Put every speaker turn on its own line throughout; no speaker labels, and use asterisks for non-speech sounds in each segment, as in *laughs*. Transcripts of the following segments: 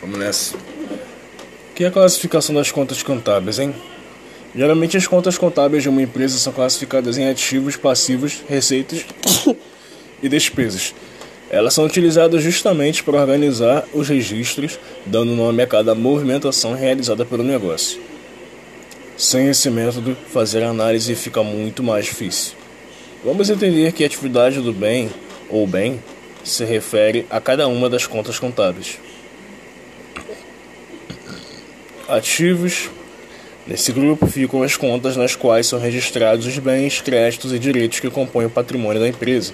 Vamos nessa. O que é a classificação das contas contábeis, hein? Geralmente as contas contábeis de uma empresa são classificadas em ativos, passivos, receitas *laughs* e despesas. Elas são utilizadas justamente para organizar os registros, dando nome a cada movimentação realizada pelo negócio. Sem esse método, fazer a análise fica muito mais difícil. Vamos entender que a atividade do bem ou bem se refere a cada uma das contas contábeis. Ativos. Nesse grupo ficam as contas nas quais são registrados os bens, créditos e direitos que compõem o patrimônio da empresa.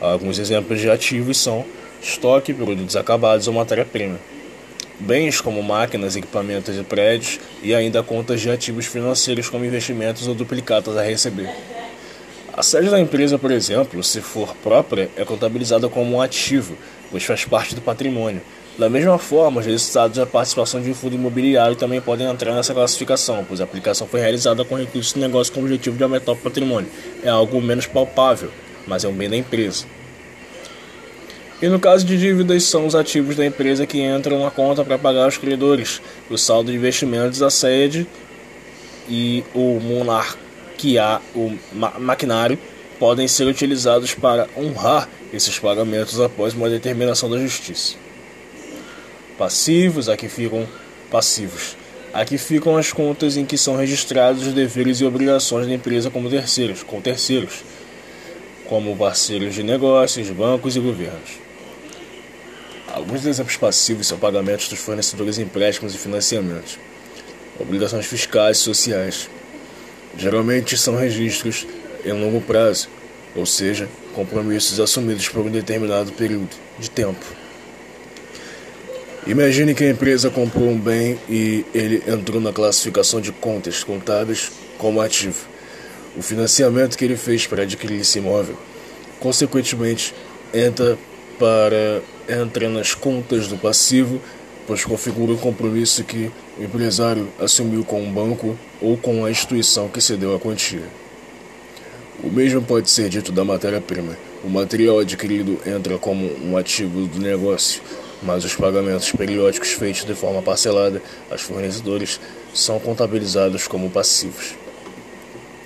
Alguns exemplos de ativos são estoque, produtos acabados ou matéria-prima. Bens como máquinas, equipamentos e prédios, e ainda contas de ativos financeiros como investimentos ou duplicatas a receber. A sede da empresa, por exemplo, se for própria, é contabilizada como um ativo, pois faz parte do patrimônio. Da mesma forma, os resultados da participação de um fundo imobiliário também podem entrar nessa classificação, pois a aplicação foi realizada com recursos de negócio com o objetivo de aumentar o patrimônio. É algo menos palpável, mas é um bem da empresa. E no caso de dívidas, são os ativos da empresa que entram na conta para pagar os credores, o saldo de investimentos, a sede e o há o ma maquinário podem ser utilizados para honrar esses pagamentos após uma determinação da justiça. Passivos, aqui ficam passivos. Aqui ficam as contas em que são registrados os deveres e obrigações da empresa como terceiros, com terceiros, como parceiros de negócios, bancos e governos. Alguns exemplos passivos são pagamentos dos fornecedores, empréstimos e financiamentos, obrigações fiscais e sociais, Geralmente são registros em longo prazo, ou seja, compromissos assumidos por um determinado período de tempo. Imagine que a empresa comprou um bem e ele entrou na classificação de contas contábeis como ativo. O financiamento que ele fez para adquirir esse imóvel, consequentemente, entra para entra nas contas do passivo pois configura o compromisso que o empresário assumiu com um banco ou com a instituição que cedeu a quantia. O mesmo pode ser dito da matéria-prima. O material adquirido entra como um ativo do negócio, mas os pagamentos periódicos feitos de forma parcelada aos fornecedores são contabilizados como passivos.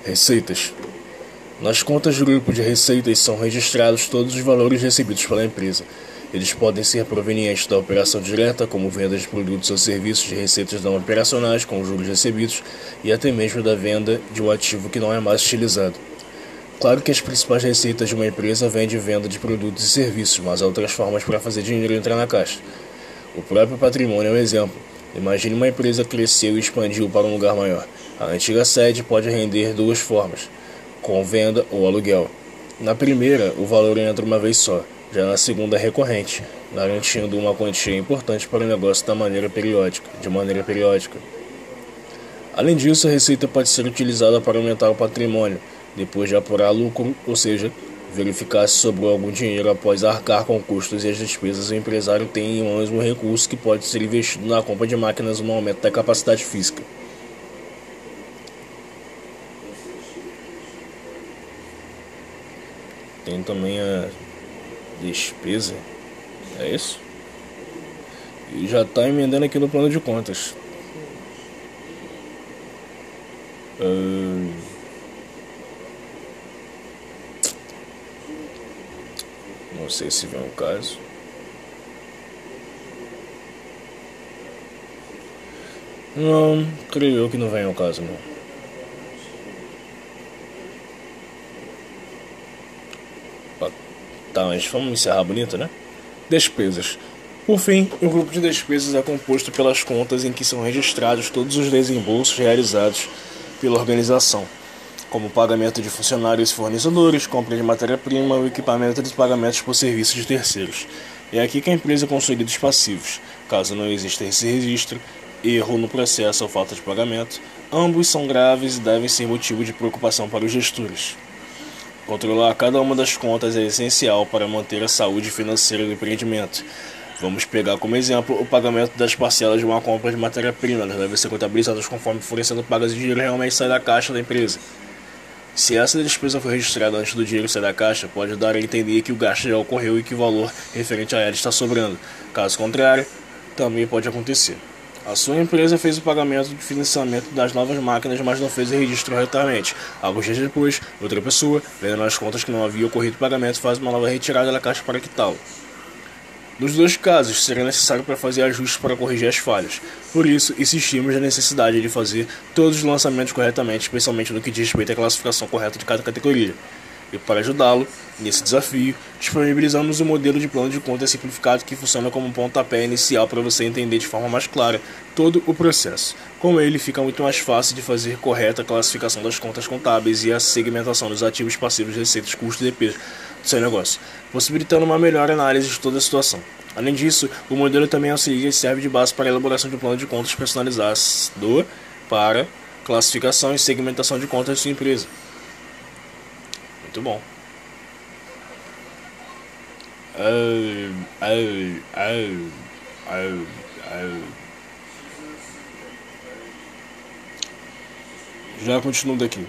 Receitas. Nas contas do grupo de receitas são registrados todos os valores recebidos pela empresa, eles podem ser provenientes da operação direta, como venda de produtos ou serviços de receitas não operacionais com juros recebidos, e até mesmo da venda de um ativo que não é mais utilizado. Claro que as principais receitas de uma empresa vêm de venda de produtos e serviços, mas há outras formas para fazer dinheiro entrar na caixa. O próprio patrimônio é um exemplo. Imagine uma empresa cresceu e expandiu para um lugar maior. A antiga sede pode render duas formas, com venda ou aluguel. Na primeira, o valor entra uma vez só já na segunda recorrente, garantindo uma quantia importante para o negócio da maneira periódica, de maneira periódica. Além disso, a receita pode ser utilizada para aumentar o patrimônio, depois de apurar lucro, ou seja, verificar se sobrou algum dinheiro após arcar com custos e as despesas, o empresário tem em mãos um recurso que pode ser investido na compra de máquinas no aumento da capacidade física. Tem também a despesa. É isso? E já está emendando aqui no plano de contas. Uh... Não sei se vem o caso. Não, creio eu que não vem ao caso não. Tá, mas vamos encerrar bonito, né? Despesas. Por fim, o grupo de despesas é composto pelas contas em que são registrados todos os desembolsos realizados pela organização, como pagamento de funcionários e fornecedores, compra de matéria-prima ou equipamento de pagamentos por serviços de terceiros. É aqui que a empresa consolida os passivos. Caso não exista esse registro, erro no processo ou falta de pagamento, ambos são graves e devem ser motivo de preocupação para os gestores. Controlar cada uma das contas é essencial para manter a saúde financeira do empreendimento. Vamos pegar como exemplo o pagamento das parcelas de uma compra de matéria-prima. Elas devem ser contabilizadas conforme forem sendo pagas e o dinheiro realmente sai da caixa da empresa. Se essa despesa for registrada antes do dinheiro sair da caixa, pode dar a entender que o gasto já ocorreu e que o valor referente a ela está sobrando. Caso contrário, também pode acontecer. A sua empresa fez o pagamento de financiamento das novas máquinas, mas não fez o registro corretamente. Alguns dias depois, outra pessoa, vendo nas contas que não havia ocorrido o pagamento, faz uma nova retirada da caixa para quitá-lo. Nos dois casos, será necessário para fazer ajustes para corrigir as falhas. Por isso, insistimos na necessidade de fazer todos os lançamentos corretamente, especialmente no que diz respeito à classificação correta de cada categoria. E para ajudá-lo nesse desafio, disponibilizamos um modelo de plano de conta simplificado que funciona como um pontapé inicial para você entender de forma mais clara todo o processo. Com ele, fica muito mais fácil de fazer correta a classificação das contas contábeis e a segmentação dos ativos passivos, receitas, custos e despesas seu negócio, possibilitando uma melhor análise de toda a situação. Além disso, o modelo também auxilia e serve de base para a elaboração de um plano de contas personalizado para classificação e segmentação de contas de sua empresa. Muito bom. Já continuo daqui.